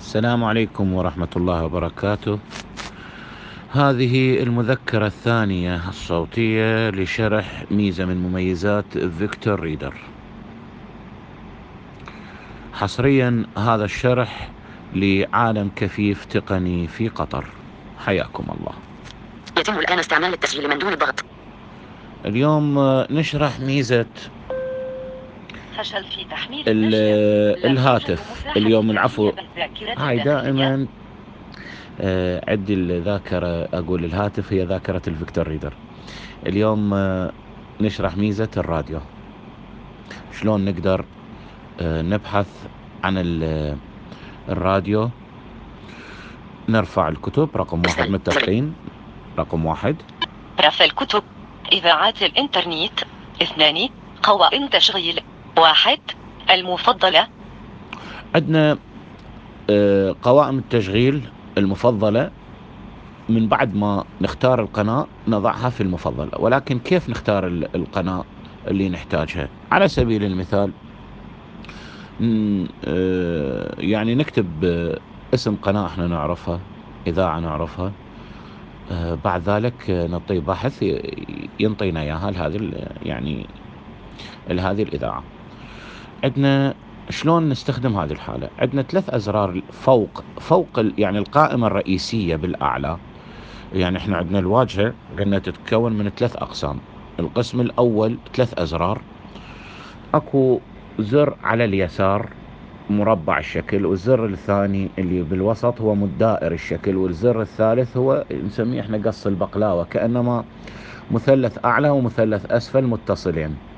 السلام عليكم ورحمة الله وبركاته. هذه المذكرة الثانية الصوتية لشرح ميزة من مميزات فيكتور ريدر. حصريا هذا الشرح لعالم كفيف تقني في قطر. حياكم الله. يتم الآن استعمال التسجيل من دون ضغط. اليوم نشرح ميزة فشل في تحميل. لا الهاتف. اليوم العفو. هاي. دائما آه، عندي الذاكرة أقول الهاتف هي ذاكرة الفيكتور ريدر اليوم آه، نشرح ميزة الراديو شلون نقدر آه، نبحث عن ال- الراديو نرفع الكتب رقم واحد متفقين رقم واحد رفع الكتب إذاعات الإنترنت اثنان قوائم تشغيل واحد المفضلة. عندنا آه، قوائم التشغيل المفضلة. من بعد ما نختار القناة نضعها في المفضلة. ولكن كيف نختار ال- القناة اللي نحتاجها؟ على سبيل المثال آه، يعني نكتب آه، اسم قناة إحنا نعرفها إذاعة نعرفها. بعد ذلك نعطيه بحث ينطينا إياها لهذه يعني لهذه الإذاعة. عندنا شلون نستخدم هذه الحالة؟ عندنا ثلاث أزرار فوق فوق يعني القائمة الرئيسية بالأعلى. يعني إحنا عندنا الواجهة قلنا تتكون من ثلاث أقسام. القسم الأول ثلاث أزرار. أكو زر على اليسار مربع الشكل والزر الثاني اللي بالوسط هو مدائر الشكل والزر الثالث هو نسميه إحنا قص البقلاوة كأنما مثلث أعلى ومثلث أسفل متصلين.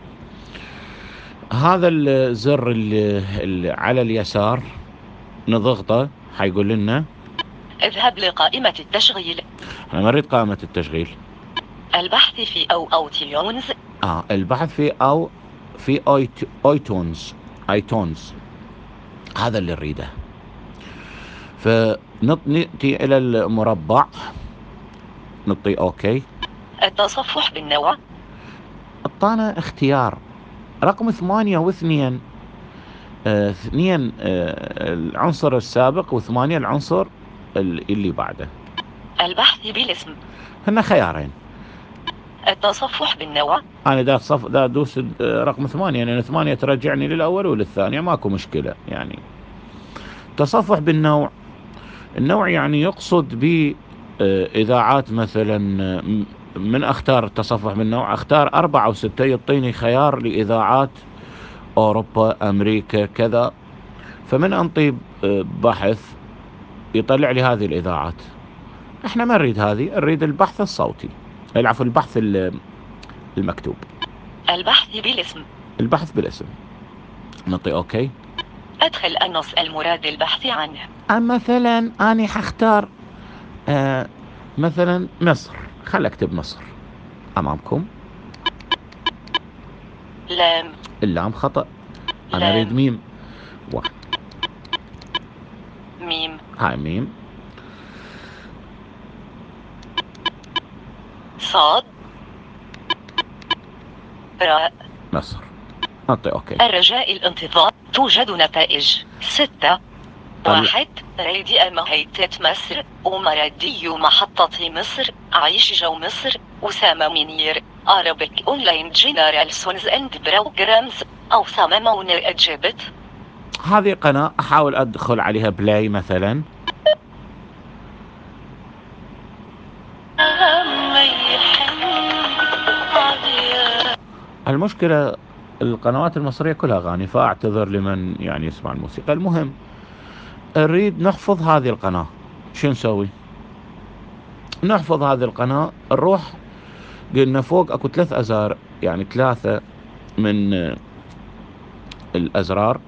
هذا الزر اللي, اللي على اليسار نضغطه حيقول لنا اذهب لقائمة التشغيل. أنا مريت قائمة التشغيل. البحث في أو أو تيونز آه البحث في أو في أويت أويتونز أيتونز. هذا اللي نريده. فنأتي إلى المربع. نعطي أوكي. التصفح بالنوع. أعطانا اختيار. رقم ثمانية واثنين آه، اثنين آه، العنصر السابق وثمانية العنصر ال- اللي بعده. البحث بالاسم. هن خيارين. التصفح بالنوع. أنا دا صف دا ادوس آه، رقم ثمانية لأن ثمانية ترجعني للأول وللثانية ماكو مشكلة يعني. تصفح بالنوع. النوع يعني يقصد ب إذاعات مثلا من أختار التصفح بالنوع أختار أربعة أو ستة يعطيني خيار لإذاعات أوروبا أمريكا كذا. فمن انطي آه، بحث يطلع لي هذه الإذاعات. إحنا ما نريد هذه نريد البحث الصوتي. العفو البحث ال- المكتوب. البحث بالاسم. البحث بالاسم. نعطي أوكي. أدخل النص المراد البحث عنه. مثلا أنا حختار آه مثلا مصر. خل أكتب مصر أمامكم. لام. اللام خطأ. أنا لام. أريد ميم. واحد ميم. هاي ميم. صاد. راء. مصر نعطي OK. الرجاء الانتظار توجد نتائج. ستة. واحد ريدي هيئة مصر ومرادي محطة مصر عيش جو مصر أسامة منير Arabic Online General Sons and Programs أو صممون أجابت. هذه قناة أحاول أدخل عليها بلاي مثلا. المشكلة القنوات المصرية كلها أغاني فأعتذر لمن يعني يسمع الموسيقى. المهم نريد نحفظ هذه القناة. شو نسوي؟ نحفظ هذه القناة نروح قلنا فوق أكو ثلاث ازرار يعني ثلاثة من آه، الأزرار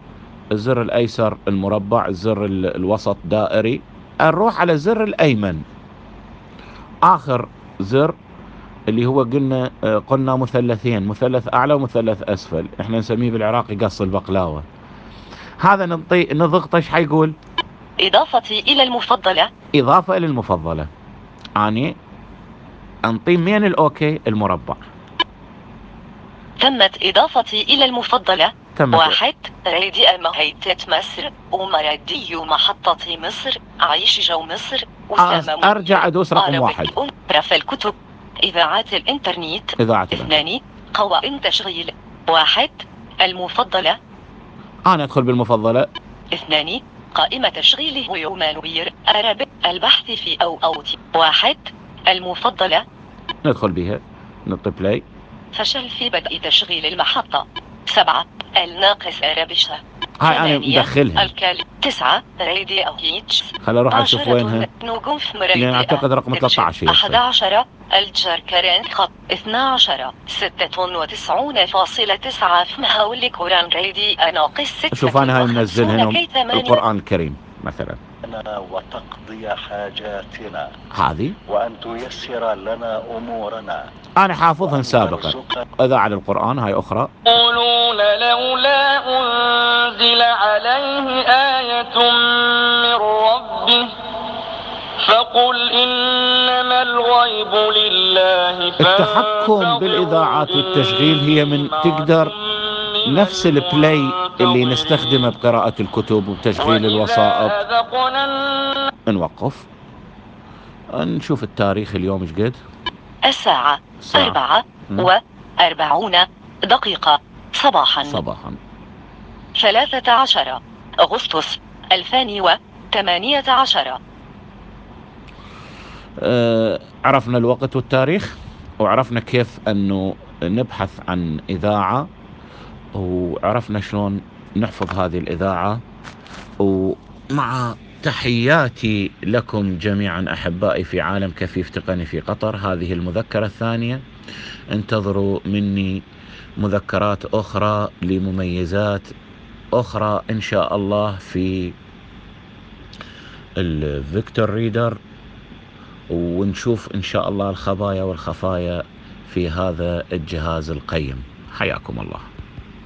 الزر الأيسر المربع الزر ال- الوسط دائري. نروح على الزر الأيمن. آخر زر اللي هو قلنا آه، قلنا مثلثين مثلث أعلى ومثلث أسفل. إحنا نسميه بالعراقي قص البقلاوة. هذا نعطي نضغط إيش حيقول؟ إضافتي إلى المفضلة. إضافة إلى المفضلة. أني أنطي من الأوكي المربع. تمت إضافتي إلى المفضلة. تمت. واحد رادي هيئة مصر. ومرادي محطة مصر. عيش جو مصر. وسام أرجع أدوس رقم واحد. رف الكتب. إذاعات الإنترنت. الآن. اثنان قوائم تشغيل. واحد المفضلة. أنا أدخل بالمفضلة. اثنان قائمة تشغيل هيومان وير أرب البحث في أو أوت واحد المفضلة. ندخل بها نطي بلاي فشل في بدء تشغيل المحطة. سبعة الناقص أرابشة هاي أنا مدخلها. تسعة رادي أو هيتش خل أروح أشوف وينها. نجوم مريدة أعتقد رقم 13 هي أحد الصيف. عشر الجر كران خط اثنا عشر ستة وتسعون فاصلة تسعة في هول كوران ريدي ناقص ستة شوف أنا هاي منزلها القرآن الكريم مثلا. لنا وتقضي حاجاتنا. هذه؟ وأن تيسر لنا أمورنا. أنا حافظها سابقا. ترزقنا اذاعة القرآن هاي أخرى. يقولون لولا أنزل عليه آية من ربه فقل إنما الغيب لله التحكم بالإذاعات والتشغيل هي من تقدر نفس البلاي اللي نستخدمه بقراءة الكتب وبتشغيل الوسائط. نوقف. نشوف التاريخ اليوم إيش قد؟ الساعة أربعة مم. وأربعون دقيقة صباحا. صباحا. ثلاثة عشر أغسطس ألفان وثمانية عشر. آه، عرفنا الوقت والتاريخ وعرفنا كيف أنه نبحث عن إذاعة وعرفنا شلون نحفظ هذه الإذاعة. ومع تحياتي لكم جميعا أحبائي في عالم كفيف تقني في قطر هذه المذكرة الثانية. انتظروا مني مذكرات أخرى لمميزات أخرى إن شاء الله في الفيكتور ريدر. ونشوف إن شاء الله الخبايا والخفايا في هذا الجهاز القيم. حياكم الله.